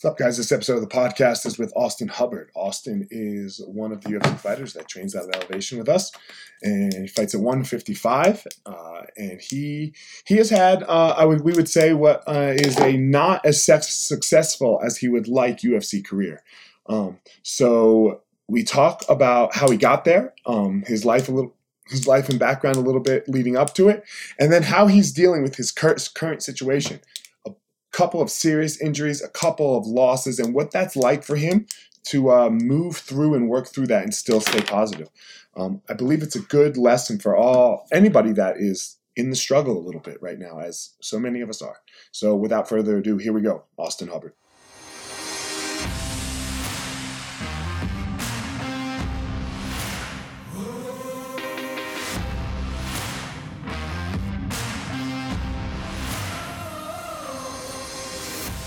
What's up, guys? This episode of the podcast is with Austin Hubbard. Austin is one of the UFC fighters that trains out of elevation with us, and he fights at 155. Uh, and he he has had, uh, I would we would say, what uh, is a not as successful as he would like UFC career. Um, so we talk about how he got there, um, his life a little. His life and background a little bit leading up to it, and then how he's dealing with his current situation couple of serious injuries, a couple of losses, and what that's like for him to uh, move through and work through that and still stay positive. Um, I believe it's a good lesson for all anybody that is in the struggle a little bit right now, as so many of us are. So, without further ado, here we go, Austin Hubbard.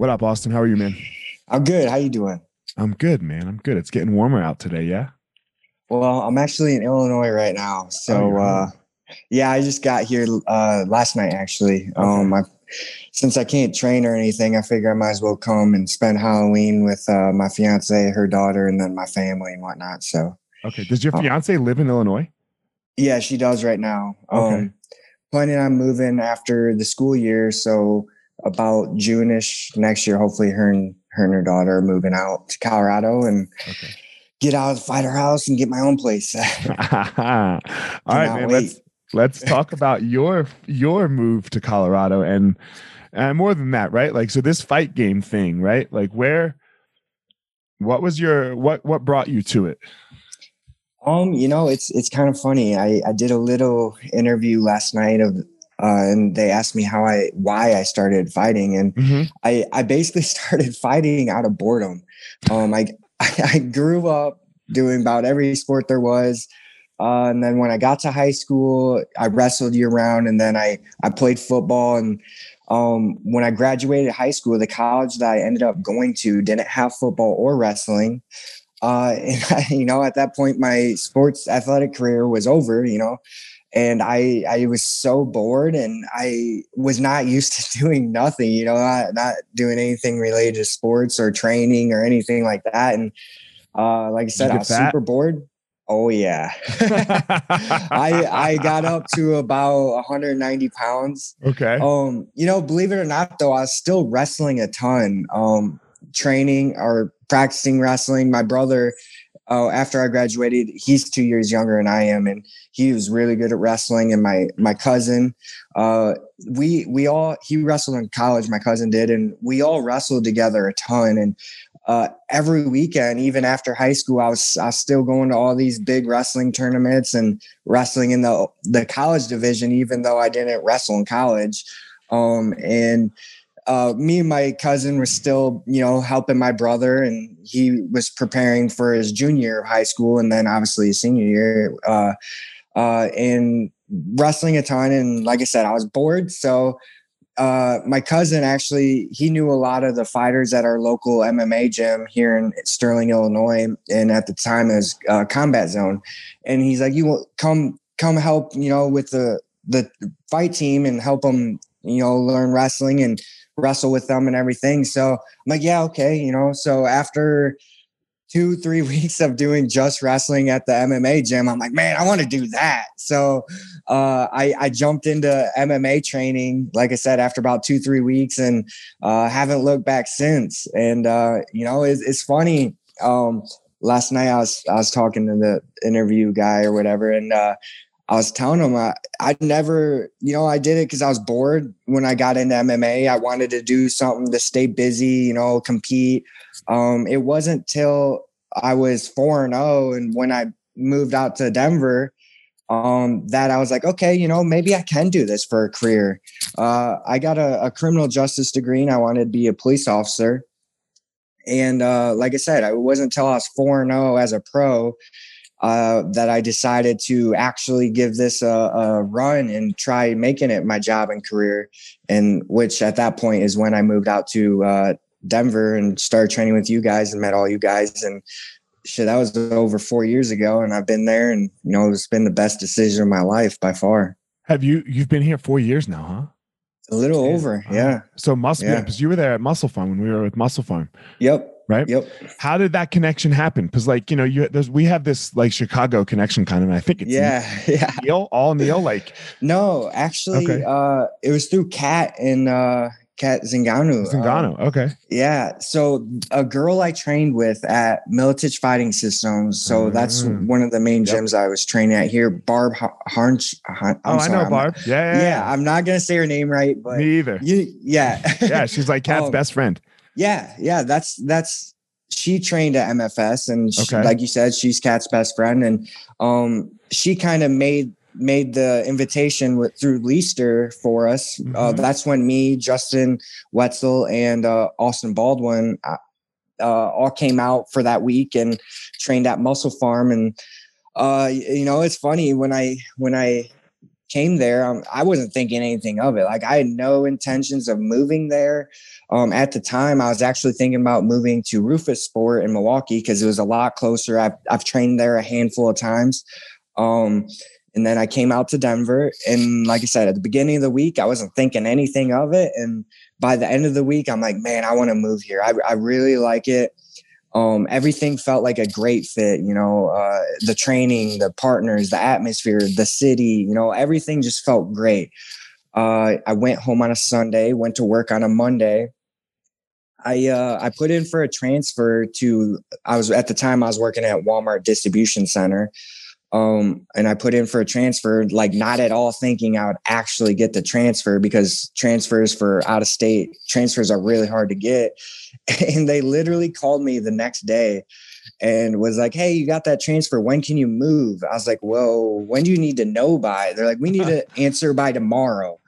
what up austin how are you man i'm good how you doing i'm good man i'm good it's getting warmer out today yeah well i'm actually in illinois right now so oh, uh, yeah i just got here uh, last night actually okay. um, my since I can't train or anything, I figure I might as well come and spend Halloween with uh, my fiance, her daughter, and then my family and whatnot. So, okay. Does your uh, fiance live in Illinois? Yeah, she does right now. Okay. Um, planning on moving after the school year, so about June-ish next year. Hopefully, her and her and her daughter are moving out to Colorado and. Okay. Get out of the fighter house and get my own place. All right, man. Wait. Let's let's talk about your your move to Colorado and and more than that, right? Like so this fight game thing, right? Like where what was your what what brought you to it? Um, you know, it's it's kind of funny. I I did a little interview last night of uh, and they asked me how I why I started fighting, and mm-hmm. I I basically started fighting out of boredom. Um, I I grew up doing about every sport there was. Uh, and then when I got to high school, I wrestled year round, and then I I played football. And um, when I graduated high school, the college that I ended up going to didn't have football or wrestling. Uh, and I, you know, at that point, my sports athletic career was over. You know, and I I was so bored, and I was not used to doing nothing. You know, not not doing anything related to sports or training or anything like that. And uh, like I said, I was fat? super bored. Oh yeah, I I got up to about 190 pounds. Okay. Um, you know, believe it or not, though, I was still wrestling a ton. Um, training or practicing wrestling. My brother, uh, after I graduated, he's two years younger than I am, and he was really good at wrestling. And my my cousin, uh, we we all he wrestled in college. My cousin did, and we all wrestled together a ton. And uh, every weekend, even after high school, I was I was still going to all these big wrestling tournaments and wrestling in the the college division, even though I didn't wrestle in college. Um, and uh, me and my cousin were still, you know, helping my brother, and he was preparing for his junior high school, and then obviously his senior year. Uh, uh, and wrestling a ton, and like I said, I was bored, so uh, my cousin actually he knew a lot of the fighters at our local MMA gym here in Sterling, Illinois, and at the time was uh, Combat Zone, and he's like, "You will come come help you know with the the fight team and help them you know learn wrestling and wrestle with them and everything." So I'm like, "Yeah, okay," you know. So after two, three weeks of doing just wrestling at the MMA gym. I'm like, man, I want to do that. So uh, I, I jumped into MMA training, like I said, after about two, three weeks and uh, haven't looked back since. And, uh, you know, it's, it's funny. Um, last night I was, I was talking to the interview guy or whatever, and uh, I was telling him I, I never, you know, I did it because I was bored when I got into MMA. I wanted to do something to stay busy, you know, compete. Um, it wasn't till I was four and zero, and when I moved out to Denver, um, that I was like, okay, you know, maybe I can do this for a career. Uh, I got a, a, criminal justice degree, and I wanted to be a police officer. And uh, like I said, it wasn't until I was four and zero as a pro uh, that I decided to actually give this a, a, run and try making it my job and career. And which at that point is when I moved out to uh, Denver and started training with you guys and met all you guys. And shit, that was over four years ago. And I've been there and, you know, it's been the best decision of my life by far. Have you, you've been here four years now, huh? A little yeah. over. Yeah. So Muscle, yeah. because you were there at MusclePharm when we were with MusclePharm. Yep right? Yep. How did that connection happen? Because like you know, you there's we have this like Chicago connection kind of. And I think it's yeah, yeah. Neil, all Neil. Like no, actually, okay. uh, it was through Cat and uh, Cat Zingano. Zingano, um, okay. Yeah. So a girl I trained with at Miletich Fighting Systems. So mm. that's one of the main yep. gyms I was training at here. Barb Harnch. oh, sorry, I know Barb. Not, yeah, yeah, yeah, I'm not gonna say her name right, but me either. You, yeah. yeah, she's like Cat's um, best friend. Yeah, yeah, that's that's she trained at MFS, and she, okay. like you said, she's Cat's best friend, and um, she kind of made made the invitation with, through Leister for us. Uh, mm-hmm. Uh, that's when me, Justin Wetzel, and uh, Austin Baldwin uh, uh, all came out for that week and trained at MusclePharm. And uh, you know, it's funny when I when I came there, um, I wasn't thinking anything of it. Like I had no intentions of moving there. Um, at the time, I was actually thinking about moving to Roufusport in Milwaukee because it was a lot closer. I've, I've trained there a handful of times. Um, and then I came out to Denver. And like I said, at the beginning of the week, I wasn't thinking anything of it. And by the end of the week, I'm like, man, I want to move here. I, I really like it um, everything felt like a great fit. You know, uh, the training, the partners, the atmosphere, the city. You know, everything just felt great. Uh, I went home on a Sunday, went to work on a Monday. I uh, I put in for a transfer to. I was at the time I was working at Walmart distribution center, um, and I put in for a transfer, like not at all thinking I would actually get the transfer because transfers for out of state transfers are really hard to get. And they literally called me the next day and was like, Hey, you got that transfer. When can you move? I was like, Well, when do you need to know by? They're like, We need to answer by tomorrow.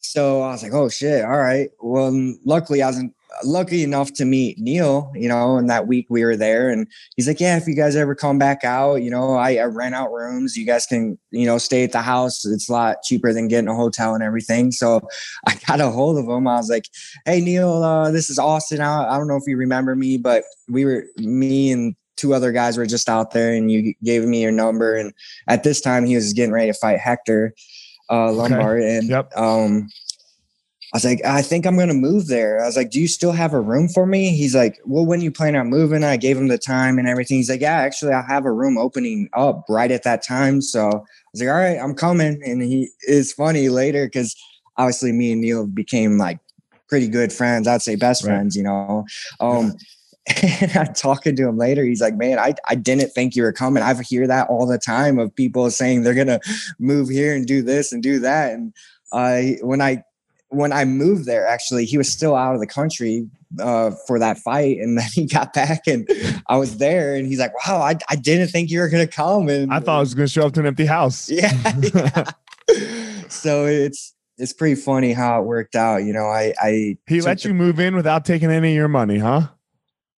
So I was like, Oh shit. All right. Well, luckily I was in, lucky enough to meet Neil, you know, and that week we were there and he's like, yeah, if you guys ever come back out, you know, I, I rent out rooms. You guys can, you know, stay at the house. It's a lot cheaper than getting a hotel and everything. So I got a hold of him. I was like, hey, Neil, uh, this is Austin. I, I don't know if you remember me, but we were, me and two other guys were just out there and you gave me your number. And at this time he was getting ready to fight Hector uh, Lombard. Okay. And, yep. um, I was like, I think I'm going to move there. I was like, Do you still have a room for me? He's like, Well, when you plan on moving? I gave him the time and everything. He's like, Yeah, actually, I have a room opening up right at that time. So I was like, All right, I'm coming. And he is funny later because obviously me and Neil became like pretty good friends. I'd say best right. friends, you know. Um, and I'm talking to him later. He's like, Man, I, I didn't think you were coming. I hear that all the time of people saying they're going to move here and do this and do that. And I, when I when I moved there, actually, he was still out of the country uh, for that fight, and then he got back, and I was there, and he's like, "Wow, I, I didn't think you were gonna come." And I thought I was gonna show up to an empty house. Yeah. yeah. so it's it's pretty funny how it worked out. You know, I I he let you move in without taking any of your money, huh?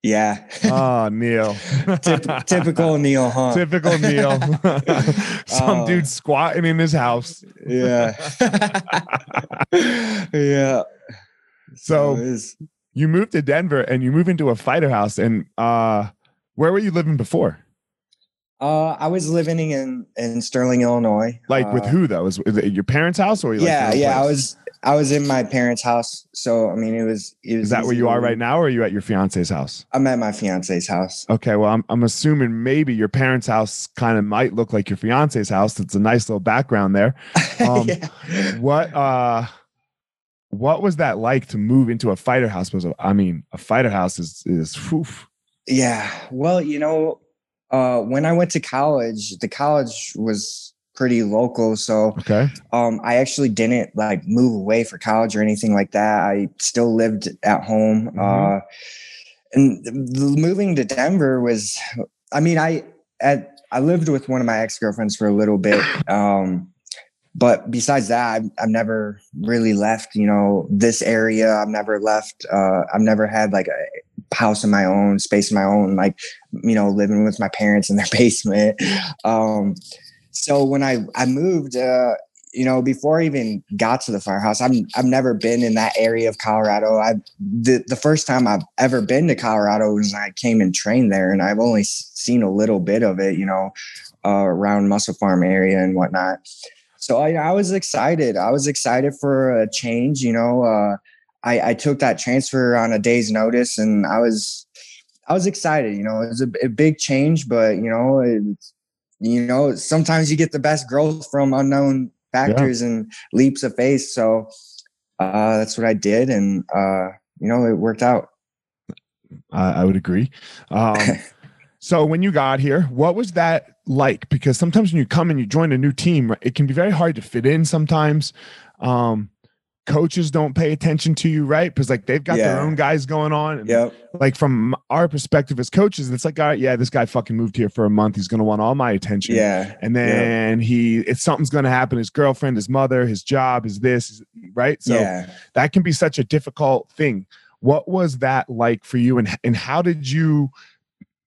Yeah. oh, Neil. Typ- typical Neil, huh? Typical Neil. Some uh, dude squatting in his house. yeah. yeah. So, so you moved to Denver and you move into a fighter house. And uh, where were you living before? Uh, I was living in in Sterling, Illinois. Like with uh, who though? Was, it your parents' house or? yeah, yeah. I was I was in my parents' house, so I mean, it was. It was Is that where you are right now, or are you at your fiance's house? I'm at my fiance's house. Okay, well, I'm I'm assuming maybe your parents' house kind of might look like your fiance's house. It's a nice little background there. Um, yeah. What uh, what was that like to move into a fighter house? Was I mean, a fighter house is is whew, Yeah. Well, you know, uh, when I went to college, the college was pretty local, so okay. um, I actually didn't like move away for college or anything like that. I still lived at home. Mhm. Uh, and moving to Denver was, I mean, I at I lived with one of my ex girlfriends for a little bit. Um, but besides that, I've, I've never really left, you know, this area. I've never left. Uh, I've never had like a house of my own, space of my own, like, you know, living with my parents in their basement. Um, so when I, I moved, uh, you know, before I even got to the firehouse, I'm I've never been in that area of Colorado. I the the first time I've ever been to Colorado was I came and trained there, and I've only seen a little bit of it, you know, uh, around MusclePharm area and whatnot. So I, I was excited. I was excited for a change. You know, uh, I, I took that transfer on a day's notice, and I was I was excited. You know, it was a, a big change, but you know, it's, you know, sometimes you get the best growth from unknown factors and leaps of faith. So uh, that's what I did, and uh, you know, it worked out. I, I would agree. Um, so when you got here, what was that like? Because sometimes when you come and you join a new team, it can be very hard to fit in. Sometimes um, coaches don't pay attention to you, right? Because like they've got their own guys going on. And yep. like from our perspective as coaches, it's like, all right, yeah, this guy fucking moved here for a month. He's gonna want all my attention. Yeah. And then he, it's something's gonna happen. His girlfriend, his mother, his job, is this, right? So yeah. that can be such a difficult thing. What was that like for you, and and how did you,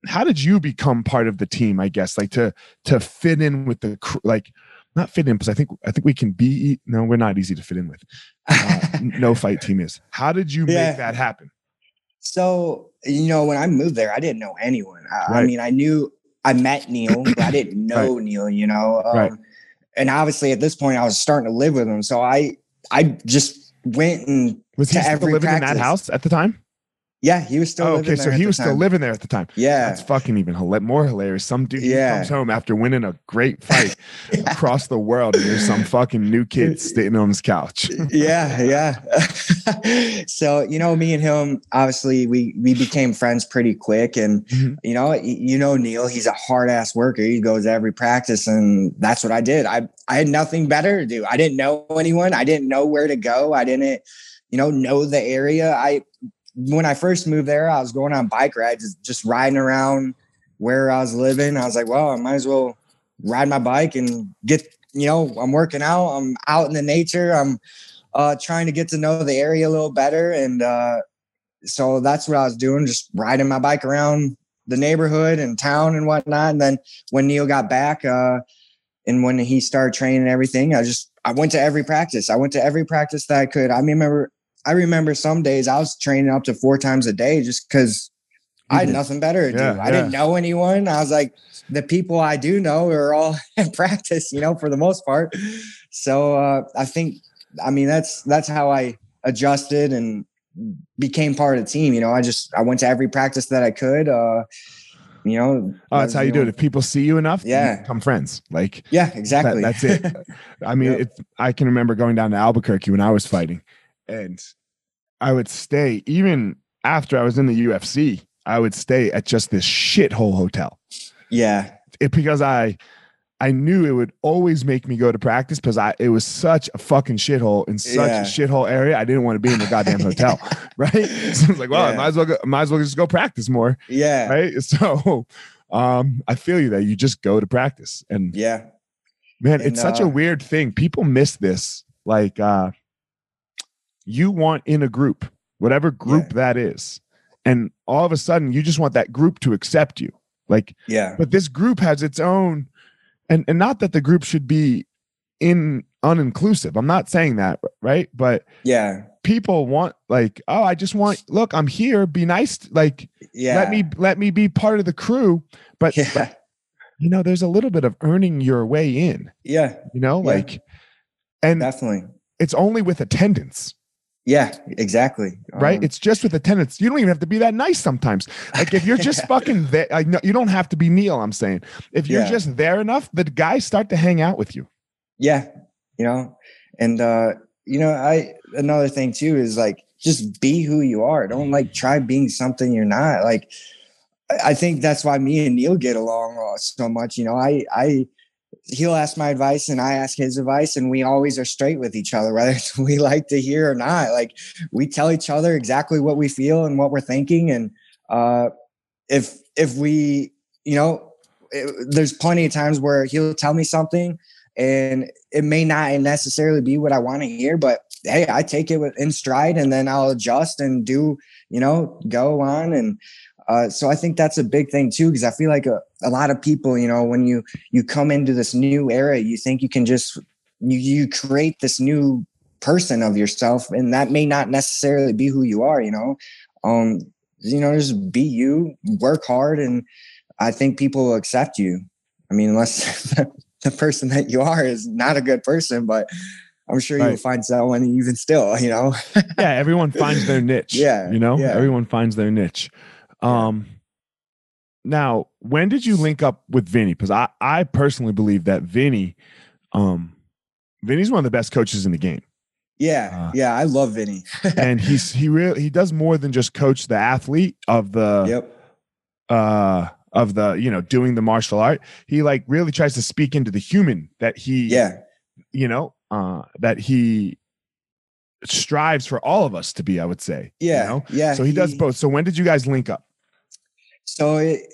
how did you become part of the team? I guess like to to fit in with the like, not fit in because I think I think we can be. No, we're not easy to fit in with. Uh, no fight team is. How did you Yeah. make that happen? So, you know, when I moved there, I didn't know anyone. I, I mean, I knew I met Neil, but I didn't know Neil, you know. Um, Right. And obviously, at this point, I was starting to live with him. So I, I just went and Was he To still every living in that house at the time? Yeah, he was still. Oh, okay, so he was still time. living there at the time. Yeah, That's fucking even more hilarious. Some dude Yeah. comes home after winning a great fight across the world, and there's some fucking new kid sitting on his couch. yeah, yeah. so you know, me and him, obviously, we we became friends pretty quick, and Mhm. you know, you know, Neil, he's a hard ass worker. He goes to every practice, and that's what I did. I I had nothing better to do. I didn't know anyone. I didn't know where to go. I didn't, you know, know the area. I when I first moved there, I was going on bike rides, just- riding around where I was living. I was like, well, I might as well ride my bike and get, you know, I'm working out. I'm out in the nature. I'm uh, trying to get to know the area a little better. And uh, so that's what I was doing, just riding my bike around the neighborhood and town and whatnot. And then when Neil got back, uh, and when he started training and everything, I just I went to every practice. I went to every practice that I could. I remember I remember some days I was training up to four times a day just because I had Mhm. nothing better to Yeah, do. I didn't know anyone. I was like, the people I do know are all in practice, you know, for the most part. So uh, I think, I mean, that's that's how I adjusted and became part of the team. You know, I just I went to every practice that I could. Uh, you know, Oh, that's how you do it. If people see you enough, you Yeah. become friends. Like Yeah, exactly. that's it. I mean, Yep. it, I can remember going down to Albuquerque when I was fighting, and I would stay even after I was in the UFC. I would stay at just this shithole hotel yeah, it, because I I knew it would always make me go to practice because I it was such a fucking shithole in such Yeah. a shithole area. I didn't want to be in the goddamn hotel, right? So I was like, well, I might as well go, might as well just go practice more, yeah, right? So, um, I feel you that you just go to practice, and yeah, man, And, it's such a uh, weird thing. People miss this. Like, uh, you want in a group, whatever group Yeah. that is, and all of a sudden you just want that group to accept you. Like, yeah, but this group has its own and and not that the group should be in uninclusive i'm not saying that right but yeah, people want like oh i just want look i'm here be nice like yeah. let me let me be part of the crew but Yeah, you know there's a little bit of earning your way in yeah, you know Yeah. like and definitely. it's only with attendance. Yeah, exactly. Right? Um, it's just with attendance. You don't even have to be that nice sometimes. Like if you're just fucking there, like no, you don't have to be Neil, I'm saying. If you're Yeah. just there enough, the guys start to hang out with you. yeah, you know, and uh, you know, I another thing too is like just be who you are. Don't like try being something you're not. Like I- I think that's why me and Neil get along uh, so much. You know, I I he'll ask my advice and I ask his advice, and we always are straight with each other, whether we like to hear or not. Like we tell each other exactly what we feel and what we're thinking, and uh, if if we, you know, it, there's plenty of times where he'll tell me something, and it may not necessarily be what I want to hear, but hey, I take it with in stride, and then I'll adjust and do, you know, go on and. Uh, so I think that's a big thing too, because I feel like a, a lot of people, you know, when you you come into this new era, you think you can just you you create this new person of yourself, and that may not necessarily be who you are. You know, um, you know, just be you, work hard, and I think people will accept you. I mean, unless the person that you are is not a good person, but I'm sure you'll Right. find someone even still. You know, Yeah, everyone finds their niche. Yeah, You know, yeah. everyone finds their niche. Um now, when did you link up with Vinny? Because I, I personally believe that Vinny, um, Vinny's one of the best coaches in the game. yeah, Uh, yeah, I love Vinny. and he's he really he does more than just coach the athlete of the yep. uh of the you know doing the martial art he like really tries to speak into the human that he Yeah. you know uh that he strives for all of us to be i would say you Yeah. know? Yeah. so he, does both so when did you guys link up So it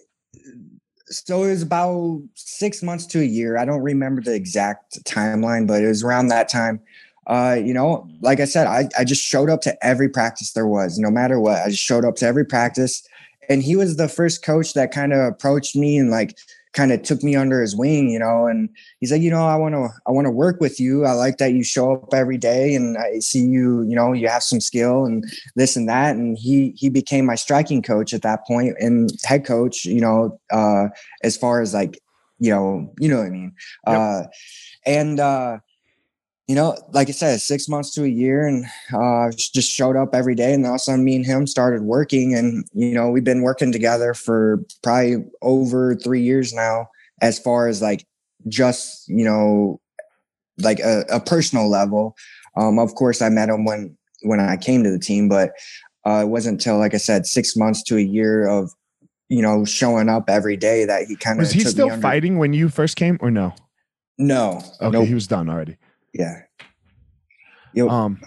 so it was about six months to a year. I don't remember the exact timeline, but it was around that time. Uh, you know, like I said, I, I just showed up to every practice there was, no matter what. I just showed up to every practice. And he was the first coach that kind of approached me and like kind of took me under his wing, you know, and he's like, you know, I want to I want to work with you. I like that you show up every day and I see you, you know, you have some skill and this and that and he he became my striking coach at that point and head coach you know uh as far as like you know you know what i mean Yep. uh and uh you know like i said six months to a year and uh just showed up every day and all of a sudden me and him started working and you know we've been working together for probably over three years now as far as like just you know like a, a personal level. Um of course i met him when when I came to the team, but uh, it wasn't until, like I said, six months to a year of, you know, showing up every day that he kind of was he still fighting when you first came or no? No, okay Nope. he was done already yeah, Yep. um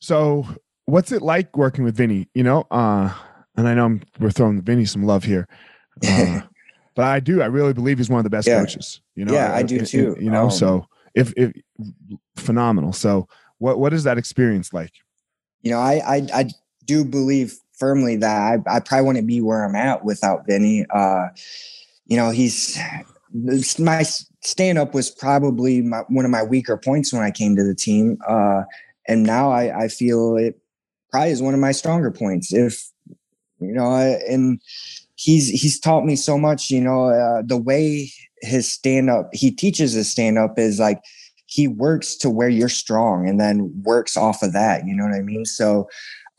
so what's it like working with vinny you know uh and i know I'm, we're throwing vinny some love here uh, but i do i really believe he's one of the best Yeah. coaches you know Yeah, I uh, do too. you know Um, so if if phenomenal so what what is that experience like you know, I I, I do believe firmly that I, I probably wouldn't be where I'm at without Vinny. Uh, you know, he's my stand up was probably my, one of my weaker points when I came to the team, uh, and now I, I feel it probably is one of my stronger points. If you know, and he's he's taught me so much. You know, uh, the way his stand up, he teaches his stand up is like he works to where you're strong and then works off of that. You know what I mean? So,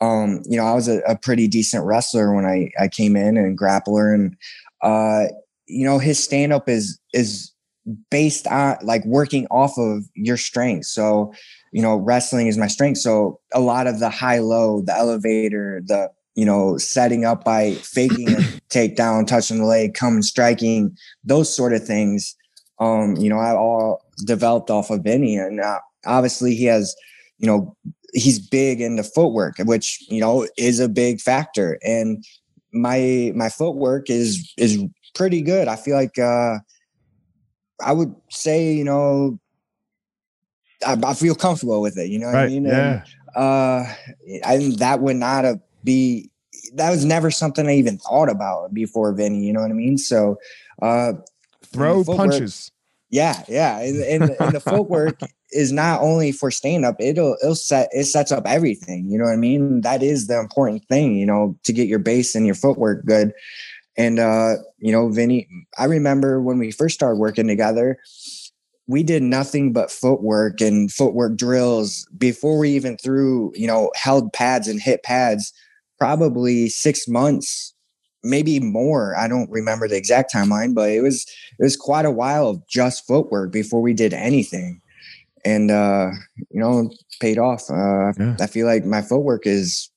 um, you know, I was a, a pretty decent wrestler when I, I came in and grappler and, uh, you know, his stand up is, is based on like working off of your strength. So, you know, wrestling is my strength. So a lot of the high low, the elevator, the, you know, setting up by faking a takedown, touching the leg, coming, striking, those sort of things. Um, you know, I all developed off of Vinny, and uh, obviously he has, you know, he's big into footwork, which you know is a big factor. And my my footwork is is pretty good. I feel like uh, I would say, you know, I, I feel comfortable with it. You know what I mean? yeah And, uh, and that would not have be that was never something I even thought about before Vinny. You know what I mean? So, uh, throw footwork- punches yeah, yeah, and, and, and the footwork is not only for stand up; it'll it'll set it sets up everything. You know what I mean? That is the important thing, you know, to get your base and your footwork good. And uh, you know, Vinny, I remember when we first started working together, we did nothing but footwork and footwork drills before we even threw, you know, held pads and hit pads. Probably six months, maybe more. I don't remember the exact timeline, but it was it was quite a while of just footwork before we did anything, and uh, you know, paid off. Uh, Yeah. I feel like my footwork is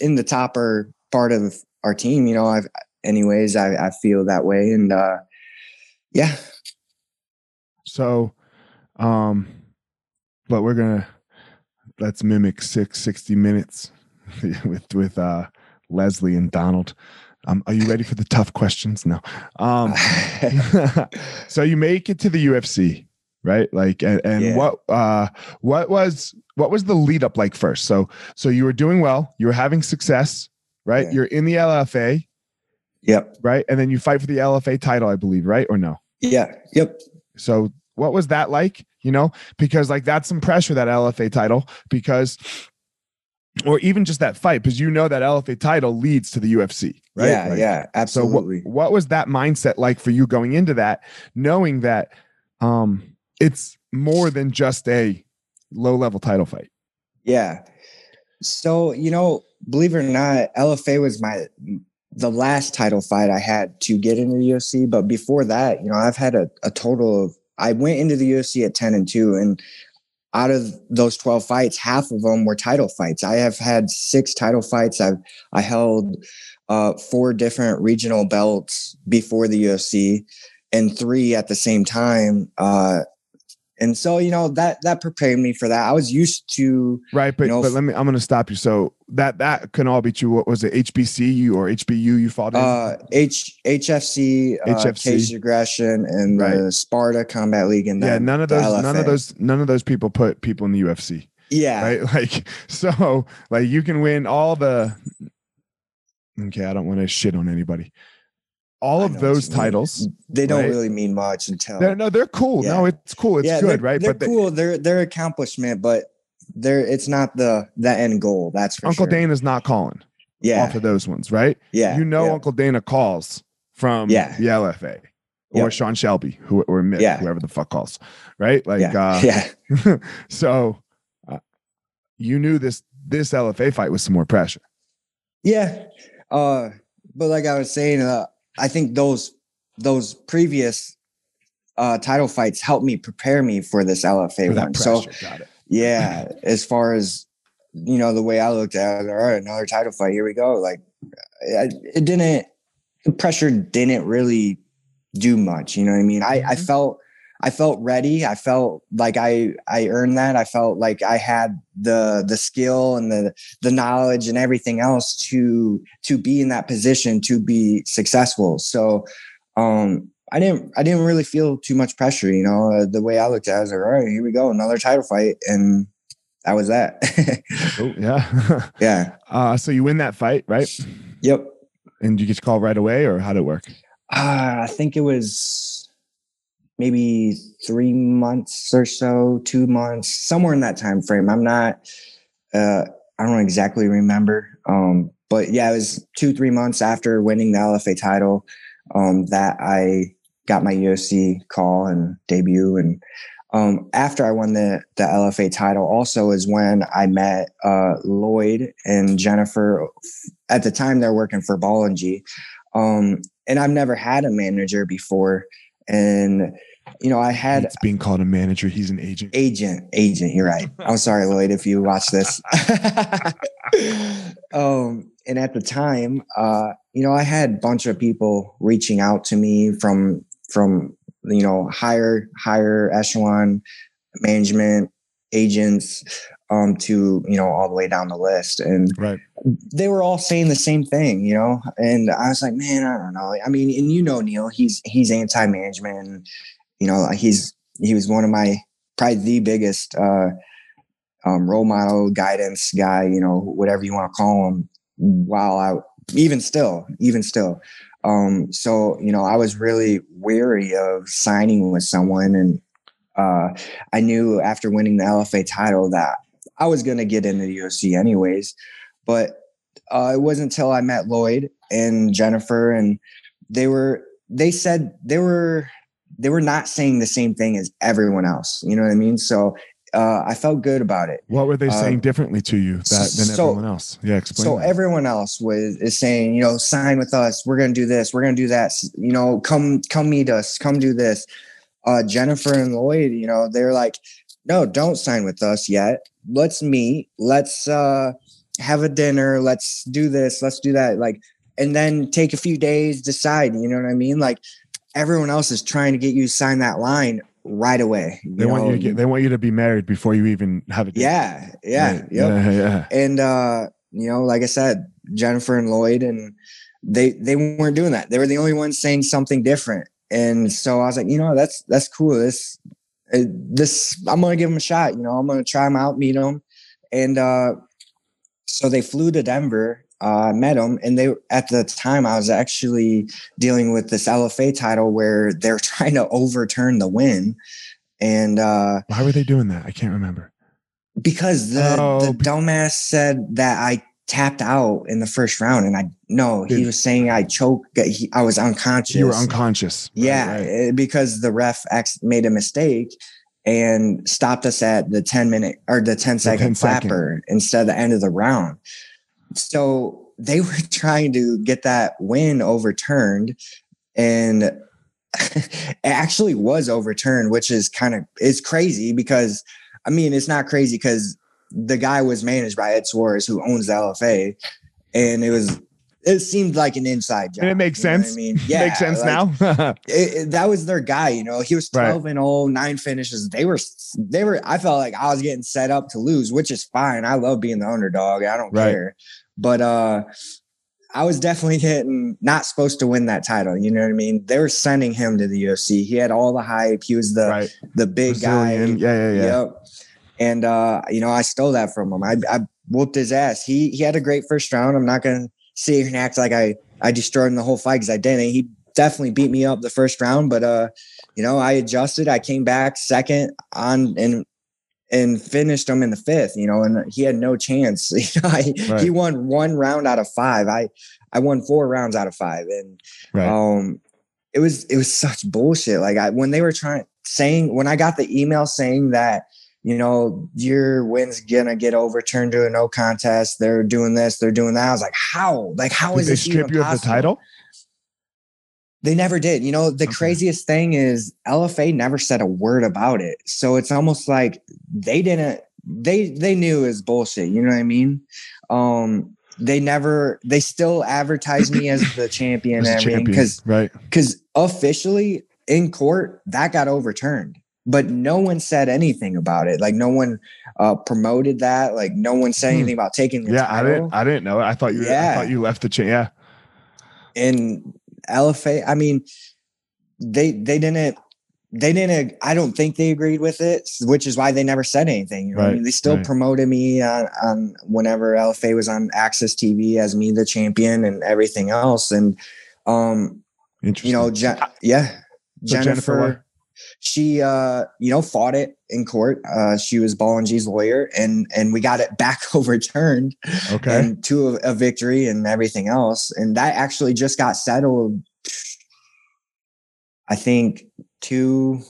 in the topper part of our team. You know, I've anyways, I I feel that way, and uh, yeah, So, um, but we're gonna let's mimic six sixty minutes with with uh Leslie and Donald. Um, are you ready for the tough questions? No. Um, so you make it to the UFC, right? Like, and, and Yeah. what uh what was what was the lead up like first? So so you were doing well, you were having success, right? Yeah. You're in the LFA, yep, right? And then you fight for the LFA title, I believe, right? Or no? yeah, yep, So what was that like? You know, because like that's some pressure that LFA title because or even just that fight because you know that LFA title leads to the UFC, right? yeah, Like, yeah, So absolutely. what what was that mindset like for you going into that, knowing that um it's more than just a low level title fight? Yeah. So, you know, believe it or not, LFA was my the last title fight I had to get into the UFC. But before that, you know, I've had a, a total of I went into the UFC at 10 and 2. And out of those 12 fights, half of them were title fights. I have had six title fights. I've I held uh four different regional belts before the UFC and three at the same time. Uh and so, you know, that that prepared me for that. I was used to Right, but know, but let me I'm gonna stop you. So that that can all be true. What was it? HBCU or HBU you fought in? uh H HFC, uh, HFC. Cage Aggression, and the Sparta Combat League, and yeah, none of those none of those none of those people put people in the UFC. Yeah, right? Like, so, like, you can win all the. Okay, I don't want to shit on anybody. All of those you mean. titles, they don't right? really mean much until they're, no, they're cool. No, it's cool. It's yeah, good, they're, right? They're But cool. They're they're accomplishment, but they're it's not the the end goal. That's for Uncle sure. Dana's not calling yeah, off of those ones, right? yeah, you know, yeah. Uncle Dana calls from Yeah. the LFA or Yep. Sean Shelby, who or Mick, Yeah. whoever the fuck calls, right? Like, yeah, uh, yeah, so uh, you knew this this LFA fight was some more pressure. yeah. Uh, but like I was saying, uh, I think those those previous uh title fights helped me prepare me for this LFA For one. So pressure. Got yeah as far as you know the way i looked at it all right another title fight here we go like I, it didn't the pressure didn't really do much you know what i mean i i Mhm. felt i felt ready i felt like i i earned that i felt like i had the the skill and the the knowledge and everything else to to be in that position to be successful so um I didn't. I didn't really feel too much pressure. You know, uh, the way I looked at, it, I was like, "All right, here we go, another title fight," and that was that. Oh, yeah. yeah. uh, so you win that fight, right? Yep. And you get your call right away, or how did it work? Uh, I think it was maybe three months or so, two months, somewhere in that time frame. I'm not. Uh, I don't exactly remember. Um, but yeah, it was two, three months after winning the LFA title um, that I got my UFC call and debut. And um, after I won the the LFA title, also is when I met uh, Lloyd and Jennifer. At the time, they're working for G, um, and I've never had a manager before. And you know, I had It's being called a manager. He's an agent. agent agent you're right i'm sorry lloyd if you watch this um and at the time uh you know i had a bunch of people reaching out to me from from you know higher higher echelon management agents um to you know all the way down the list and Right. they were all saying the same thing, you know. And I was like, man, I don't know. I mean, and you know, Neil, he's he's anti-management, and you know, he's he was one of my probably the biggest uh, um, role model, guidance guy, you know, whatever you want to call him. While I even still, even still, um, so you know, I was really weary of signing with someone, and uh, I knew after winning the LFA title that I was going to get into the UFC anyways. But uh, it wasn't until I met Lloyd and Jennifer, and they were they said they were they were not saying the same thing as everyone else. You know what I mean? So uh, I felt good about it. What were they Uh, saying differently to you that, than so- everyone else? Yeah, explain. So that. everyone else was is saying, you know, sign with us. We're gonna do this. We're gonna do that. You know, come come meet us. Come do this. Uh, Jennifer and Lloyd, you know, they're like, no, don't sign with us yet. Let's meet. Let's uh, have a dinner. Let's do this. Let's do that. Like, and then take a few days, decide. You know what I mean? Like, everyone else is trying to get you to sign that line right away. they want you to get, they want you to be married before you even have a date. yeah, yeah, Right. yep yeah, yeah. and uh you know like i said jennifer and lloyd and they they weren't doing that they were the only ones saying something different and so i was like you know that's that's cool this uh, this i'm gonna give them a shot you know i'm gonna try them out meet them and uh so they flew to denver uh met them and they at the time i was actually dealing with this lfa title where they're trying to overturn the win and uh Why were they doing that? I can't remember. because the Oh, the dumbass said that I tapped out in the first round, and I no, he was saying I choked. He, I was unconscious. You were unconscious. Yeah, right. eh, because the ref made a mistake and stopped us at the 10 minute or the 10 second 10 second. clapper instead of the end of the round. So they were trying to get that win overturned and it actually was overturned, which is kind of it's crazy because I mean it's not crazy because the guy was managed by Ed Soares who owns the LFA and it was it seemed like an inside job. And it makes you know what sense. I mean, yeah, Makes sense like, now. it, it- that was their guy. You know, he was Right. 12 and 0, nine finishes. They were, they were, I felt like I was getting set up to lose, which is fine. I love being the underdog. I don't Right. care. But, uh, I was definitely getting not supposed to win that title. You know what I mean? They were sending him to the UFC. He had all the hype. He was the right. the big guy. Yeah, yeah, yeah. Yep. And uh, you know, I stole that from him. I, I whooped his ass. He he had a great first round. I'm not gonna sit here and act like I I destroyed him the whole fight because I didn't. He definitely beat me up the first round, but uh, you know, I adjusted. I came back second on and and finished him in the fifth. You know, and he had no chance. You know, I, Right. he won one round out of five. I I won four rounds out of five, and Right. um it was it was such bullshit like i when they were trying saying when i got the email saying that you know your win's gonna get overturned to a no contest. They're doing this they're doing that. I was like how? Like how Did is they this strip you of the title? they never did. You know the Okay. craziest thing is lfa never said a word about it. So it's almost like they didn't they they knew it was bullshit you know what i mean? Um they never they still advertised me as the champion As and everything champion, because right. because officially in court that got overturned but no one said anything about it like no one uh promoted that like no one said Hmm. anything about taking the Yeah, I didn't. I didn't know. I thought you. I Yeah. thought you left the chain. Yeah. and LFA I mean they they didn't they didn't I don't think they agreed with it which is why they never said anything you know what I Right, mean they still right. promoted me on, on whenever LFA was on AXS TV as me the champion and everything else and um Interesting. you know, Je- yeah, So Jennifer Jennifer. She, uh, you know, fought it in court. Uh, she was Ball lawyer, and and we got it back overturned okay. and to a, a victory and everything else. And that actually just got settled. I think two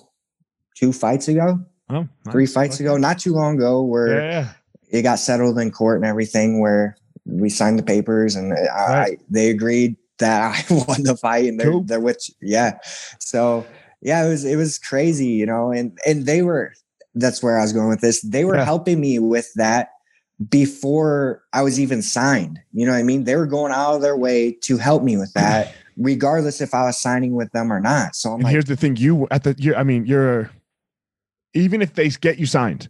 two fights ago, oh, three nice. fights Okay. ago, not too long ago, where Yeah, it got settled in court and everything where we signed the papers and I, I, they agreed that I won the fight and they're, Cool. they're with yeah. So yeah, it was it was crazy, you know, and and they were that's where I was going with this. They were Yeah. helping me with that before I was even signed. You know what I mean? They were going out of their way to help me with that, regardless if I was signing with them or not. So I'm like, here's the thing: you at the. You're, I mean, you're. Even if they get you signed,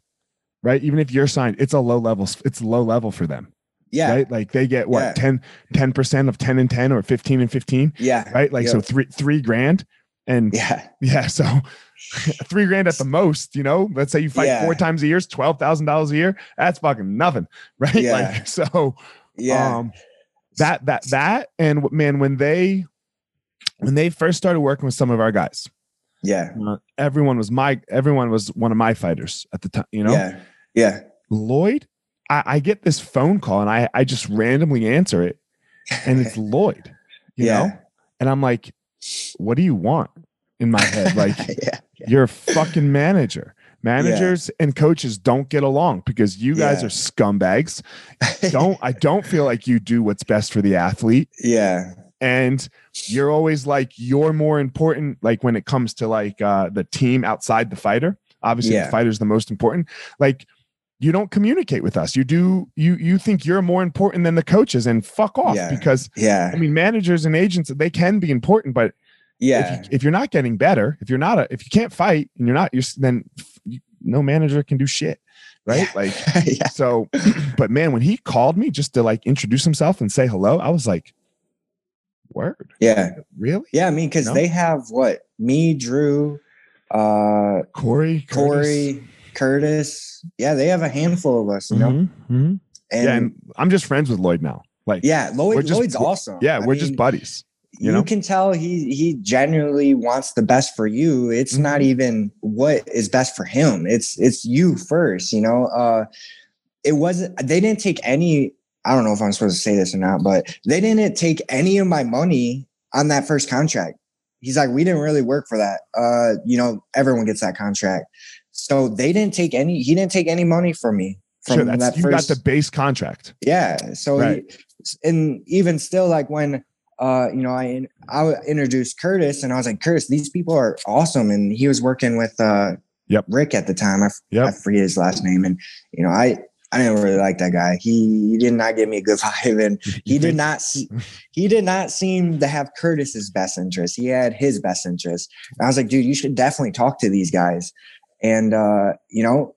right? Even if you're signed, it's a low level. It's low level for them, yeah, right? Like they get what Yeah. 10 percent of ten and ten or fifteen and fifteen, yeah, right? Like so three three grand, and yeah, Yeah, so three grand at the most, you know. Let's say you fight Yeah. four times a year, it's twelve thousand dollars a year. That's fucking nothing, right? Yeah. Like so, yeah, um, that that that and man, when they when they first started working with some of our guys, yeah, uh, everyone was my everyone was one of my fighters at the time. You know, yeah, yeah, Lloyd. I, I get this phone call and I I just randomly answer it, and it's Lloyd. You yeah. know, and I'm like, what do you want? in my head. Like yeah, yeah. you're a fucking manager. Managers and coaches don't get along because you guys Yeah. are scumbags. Don't I don't feel like you do what's best for the athlete. yeah, And you're always like you're more important, like when it comes to like uh the team outside the fighter. Obviously, Yeah. the fighter's the most important. Like you don't communicate with us. You do you you think you're more important than the coaches and fuck off Yeah. because yeah, I mean managers and agents they can be important, but yeah. if, you, if you're not getting better, if you're not a, if you can't fight and you're not, you're then you, no manager can do shit, right? Yeah. Like yeah. so. but man, when he called me just to like introduce himself and say hello, I was like, word, Yeah. really? Yeah. I mean, because No? they have what? Me, Drew, uh, Corey, Curtis? Corey, Curtis. Yeah, they have a handful of us, you know? Mhm, mhm. And yeah, and I'm just friends with Lloyd now. Like, yeah, Lloyd, just- Lloyd's awesome. yeah, I we're just buddies. you You, know? can tell he he genuinely wants the best for you. It's not Mhm. even what is best for him. It's it's you first, you know. Uh it wasn't they didn't take any I don't know if I'm supposed to say this or not, but they didn't take any of my money on that first contract. He's like, we didn't really work for that. Uh, you know, everyone gets that contract. So they didn't take any, he didn't take any money from me. From Sure, that's that you first got the base contract. yeah so Right. he, and even still like when uh you know i i introduced curtis and i was like curtis these people are awesome and he was working with uh Yep. rick at the time I, Yep. forget his last name and you know i i didn't really like that guy he, he did not give me a good vibe and he did not see, he did not seem to have curtis's best interest he had his best interest and i was like dude you should definitely talk to these guys and uh you know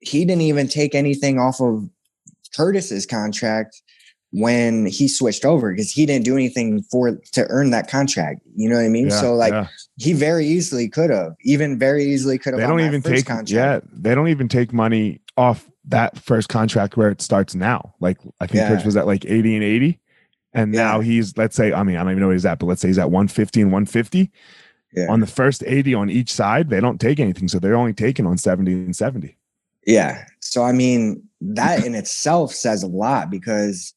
he didn't even take anything off of curtis's contract when he switched over because he didn't do anything for to earn that contract you know what i mean Yeah, so like yeah. he very easily could have even very easily could have they don't even take contract. yeah they don't even take money off that first contract where it starts now like i think Yeah. Kurtz was at like 80 and 80 and now he's let's say i mean i don't even know what he's at but let's say he's at 150 and 150 Yeah. on the first 80 on each side they don't take anything so they're only taking on 70 and 70 Yeah. So I mean, that in itself says a lot because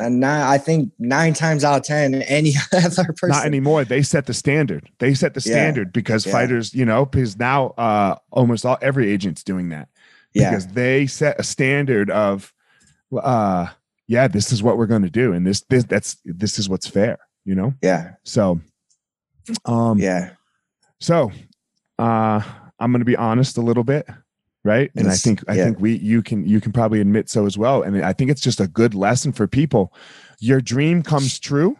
i think nine times out of ten, any other person. not anymore they set the standard they set the Yeah. standard because Yeah. fighters you know because now uh almost all every agent's doing that yeah. because they set a standard of uh yeah this is what we're going to do and this this that's this is what's fair you know Yeah. so um Yeah. so uh i'm going to be honest a little bit right and i think i yeah. think we you can you can probably admit so as well and i think it's just a good lesson for people your dream comes true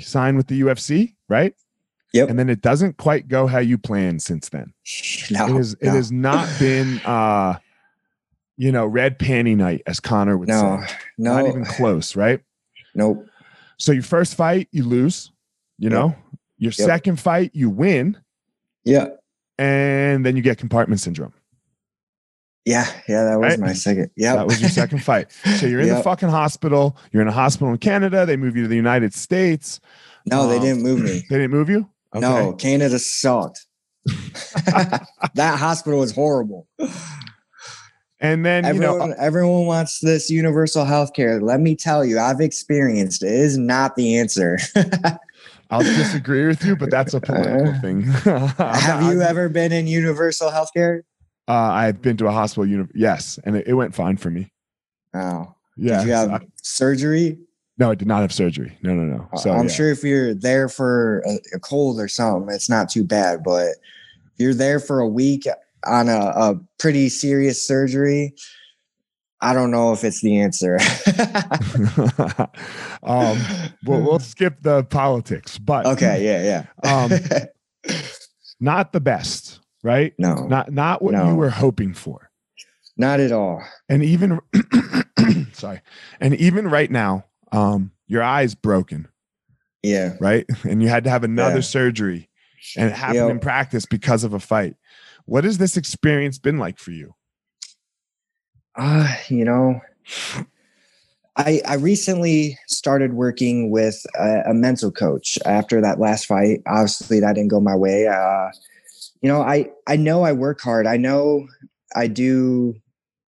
sign with the ufc right Yep. and then it doesn't quite go how you planned since then No. it has it has not been uh you know red panty night as conor would No. say No. not even close right Nope. so your first fight you lose you Yep. know your Yep. second fight you win Yeah. and then you get compartment syndrome Yeah. Yeah. That was Right? my second. Yeah. that was your second fight so you're in the fucking hospital you're in a hospital in canada they move you to the united states No, they Um, didn't move me. they didn't move you No, Canada sucked. that hospital was horrible. and then you Everyone, know everyone wants this universal health care. Let me tell you, I've experienced. It is not the answer. i'll disagree with you but that's a political Uh, thing Have you ever been in universal health care? uh, i've been to a hospital uni- yes and it, it went fine for me Oh, yeah did you have surgery? no i did not have surgery no no no so I'm yeah. sure if you're there for a, a cold or something, it's not too bad. But if you're there for a week on a, a pretty serious surgery, I don't know if it's the answer. um we'll, we'll skip the politics but okay, yeah, um yeah. not the best right no, not not what you were hoping for not at all. and even sorry and even right now um your eye's broken Yeah. right and you had to have another Yeah. surgery and it happened Yep. in practice because of a fight what has this experience been like for you Uh, you know, I I recently started working with a, a mental coach after that last fight. Obviously, that didn't go my way. Uh, you know, I I know I work hard. I know I do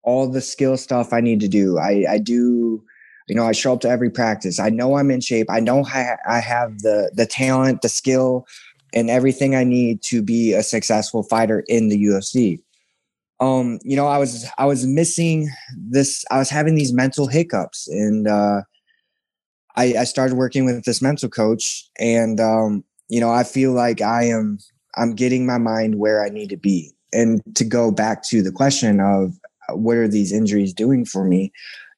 all the skill stuff I need to do. I I do. You know, I show up to every practice. I know I'm in shape. I know I, I have the the talent, the skill, and everything I need to be a successful fighter in the UFC. Um, you know, I was I was missing this. I was having these mental hiccups, and uh, I, I started working with this mental coach, and um, you know, I feel like I am I'm getting my mind where I need to be. And to go back to the question of uh, what are these injuries doing for me,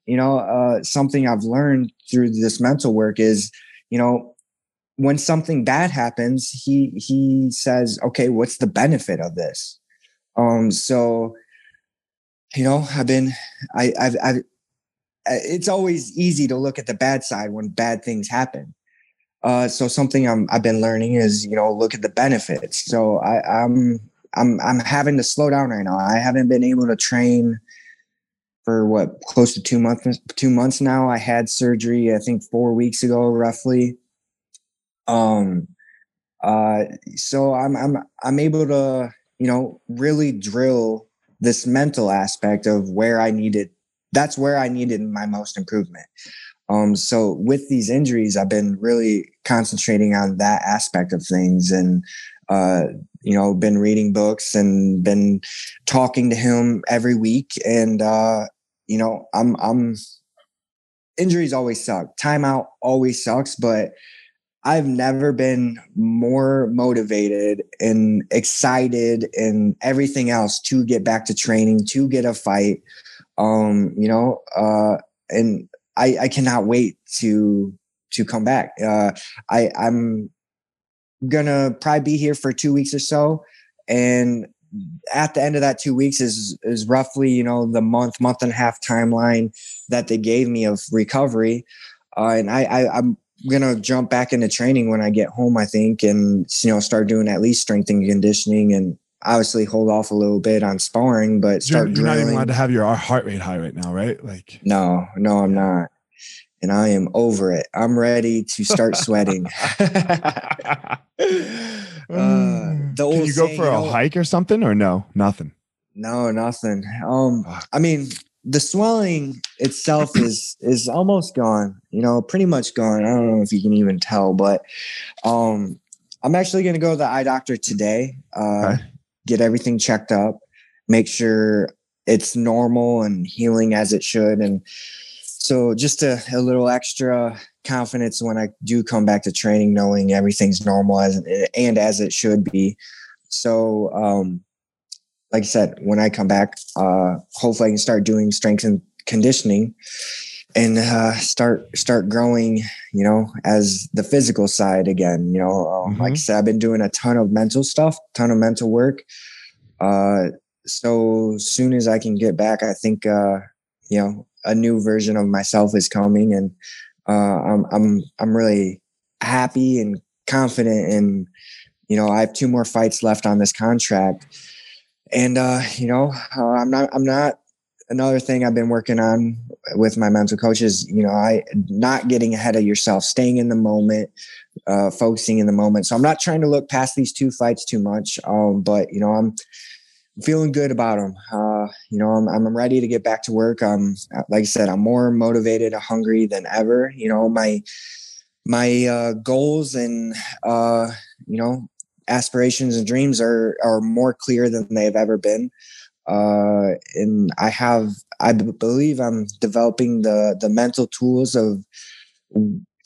you know, uh, something I've learned through this mental work is, you know, when something bad happens, he he says, okay, what's the benefit of this? Um, so, you know, I've been, I, I've, I've, it's always easy to look at the bad side when bad things happen. Uh, so something I'm, I've been learning is, you know, look at the benefits. So I, I'm, I'm, I'm having to slow down right now. I haven't been able to train for what close to two months, two months now. I had surgery, I think four weeks ago, roughly. Um, uh, so I'm, I'm, I'm able to, you know, really drill this mental aspect of where I needed. That's where I needed my most improvement. Um, so with these injuries, I've been really concentrating on that aspect of things and, uh, you know, been reading books and been talking to him every week. And, uh, you know, I'm, I'm, injuries always suck. Timeout always sucks, but I've never been more motivated and excited and everything else to get back to training, to get a fight. Um, you know, uh, and I, I cannot wait to to come back. Uh, I I'm gonna probably be here for two weeks or so, and at the end of that two weeks is is roughly you know the month month and a half timeline that they gave me of recovery, uh, and I, I I'm gonna jump back into training when I get home. I think, and you know start doing at least strength and conditioning and obviously hold off a little bit on sparring, but start. You're, you're not even allowed to have your heart rate high right now, right? Like no, no, I'm not, and I am over it. I'm ready to start sweating. uh, the Can you go saying, for a know, hike or something, or no, nothing? No, nothing. Um, I mean, the swelling itself is is almost gone. You know, pretty much gone. I don't know if you can even tell, but um, I'm actually going to go to the eye doctor today. Uh, okay get everything checked up, make sure it's normal and healing as it should. And so just a, a little extra confidence when I do come back to training, knowing everything's normal as and as it should be. So, um, like I said, when I come back, uh, hopefully I can start doing strength and conditioning and uh, start start growing you know as the physical side again you know um, mm-hmm. like i said i've been doing a ton of mental stuff ton of mental work uh, so soon as i can get back i think uh, you know a new version of myself is coming and uh, i'm i'm i'm really happy and confident and you know i have two more fights left on this contract and uh, you know uh, i'm not i'm not another thing I've been working on with my mental coach is, you know, I not getting ahead of yourself, staying in the moment, uh, focusing in the moment. So I'm not trying to look past these two fights too much. Um, but you know, I'm feeling good about them. Uh, you know, I'm, I'm ready to get back to work. Um, like I said, I'm more motivated, hungry than ever. You know, my, my, uh, goals and, uh, you know, aspirations and dreams are, are more clear than they've ever been. Uh, and I have I b- believe I'm developing the the mental tools of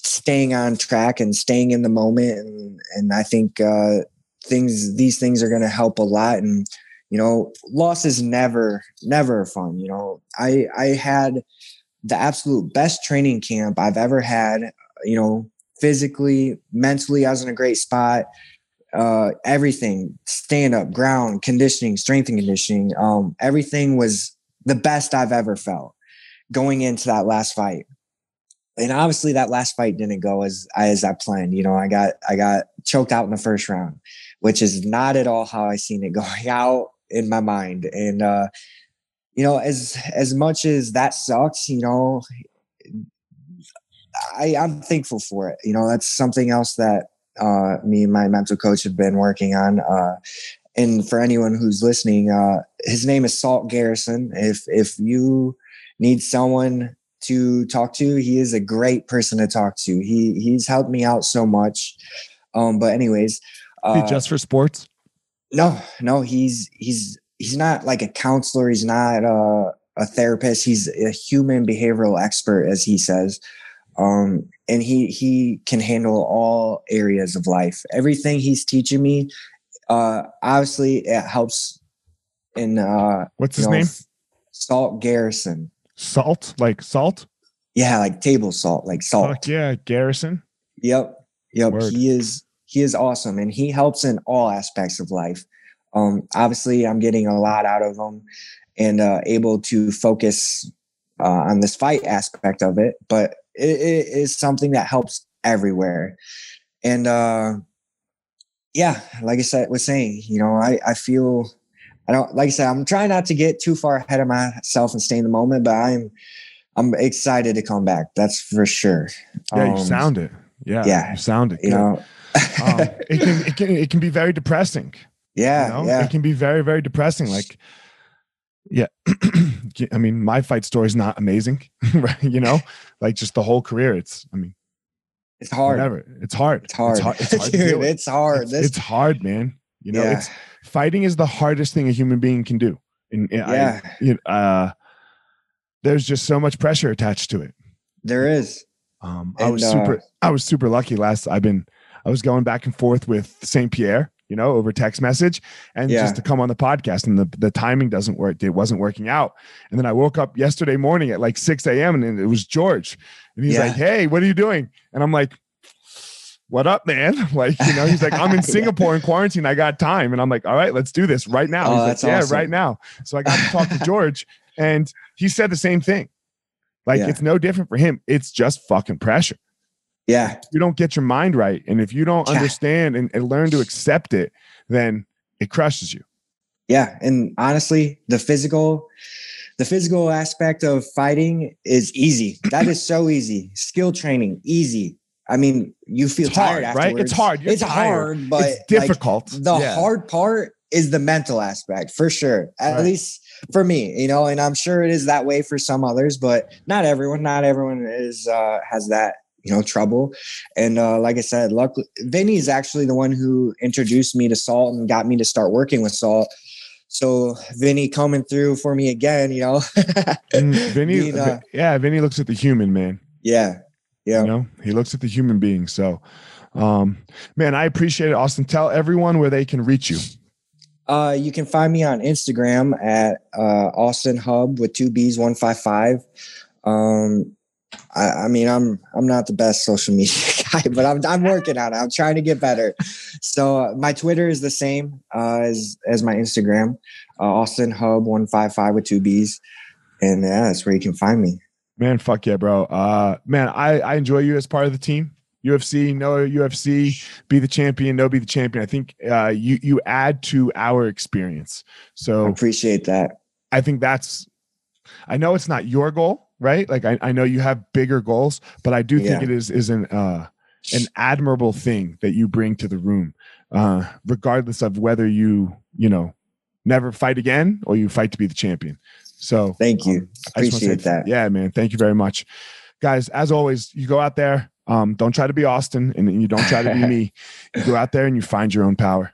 staying on track and staying in the moment. And and I think uh, things these things are going to help a lot. And you know loss is never never fun you know. I I had the absolute best training camp I've ever had you know physically mentally I was in a great spot uh, everything stand up, ground, conditioning, strength and conditioning. Um, everything was the best I've ever felt going into that last fight. And obviously that last fight didn't go as as I planned. You know, I got I got choked out in the first round, which is not at all how I seen it going out in my mind. And uh, you know, as as much as that sucks, you know, I, I'm thankful for it. You know, that's something else that uh, me and my mental coach have been working on. Uh, and for anyone who's listening, uh, his name is Salt Garrison. If if you need someone to talk to, he is a great person to talk to. He he's helped me out so much. Um, but anyways, Uh, just for sports? No, no. He's he's he's not like a counselor. He's not a, a therapist. He's a human behavioral expert, as he says. Um, and he he can handle all areas of life. Everything he's teaching me, uh, obviously, it helps. In uh, what's his know, name? Salt Garrison. Salt, like salt. Yeah, like table salt, like salt. Fuck yeah, Garrison. Yep, yep. Word. He is he is awesome, and he helps in all aspects of life. Um, obviously, I'm getting a lot out of him, and uh, able to focus uh, on this fight aspect of it. But it, it is something that helps everywhere, and uh, yeah, like I said, was saying, you know, I I feel I don't like I said, I'm trying not to get too far ahead of myself and stay in the moment, but I'm I'm excited to come back. That's for sure. Yeah, um, you sound it. Yeah, yeah, you sound it. You know, um, it can it can it can be very depressing. Yeah, you know? yeah. It can be very very depressing. Like, yeah, I mean, my fight story is not amazing, right? You know, like just the whole career. It's I mean, it's hard. Whatever. It's hard. It's hard. It's hard. It's hard, Dude, it's hard. It's, it's, hard, man. You know, yeah. it's fighting is the hardest thing a human being can do. And, and yeah. I, you know, uh, there's just so much pressure attached to it. There is. Um, I was super. Uh, I was super lucky. Last I've been. I was going back and forth with Saint Pierre, you know, over text message, and yeah. just to come on the podcast, and the the timing doesn't work. It wasn't working out, and then I woke up yesterday morning at like six a.m. and it was George, and he's yeah. like, "Hey, what are you doing?" And I'm like, what up, man? Like, you know, he's like, I'm in Singapore in quarantine. I got time. And I'm like, all right, let's do this right now. Oh, he's like, yeah, awesome. right now. So I got to talk to George and he said the same thing. Like, yeah. it's no different for him. It's just fucking pressure. Yeah. You don't get your mind right. And if you don't yeah. understand and, and learn to accept it, then it crushes you. Yeah. And honestly, the physical, the physical aspect of fighting is easy. That is so easy. Skill training, easy I mean, you feel it's tired hard, right? It's hard. You're it's tired. hard, but it's difficult. Like, the yeah. hard part is the mental aspect for sure. At right. least for me, you know, and I'm sure it is that way for some others, but not everyone. Not everyone is uh, has that you know trouble. And uh, like I said, luckily, Vinny is actually the one who introduced me to Salt and got me to start working with Salt. So Vinny coming through for me again, you know. Vinny, Being, uh, yeah, Vinny looks at the human man. Yeah, yeah. You know, he looks at the human being. So, um, man, I appreciate it. Austin, tell everyone where they can reach you. Uh, you can find me on Instagram at uh, Austin Hub with two B's, one five five. Um, I, I, mean, I'm I'm not the best social media guy, but I'm I'm working on it. I'm trying to get better. So uh, my Twitter is the same uh, as as my Instagram, uh, Austin Hub one five five with two B's, and yeah, that's where you can find me. Man, fuck yeah, bro. Uh, man, I, I enjoy you as part of the team. UFC, no UFC, be the champion, no be the champion. I think uh, you you add to our experience. So I appreciate that. I think that's. I know it's not your goal, right? Like I, I know you have bigger goals, but I do think yeah. it is is an uh, an admirable thing that you bring to the room, uh, regardless of whether you you know never fight again or you fight to be the champion. So thank you. Um, Appreciate that. Yeah, man. Thank you very much. Guys, as always, you go out there. Um, don't try to be Austin and you don't try to be me. You go out there and you find your own power.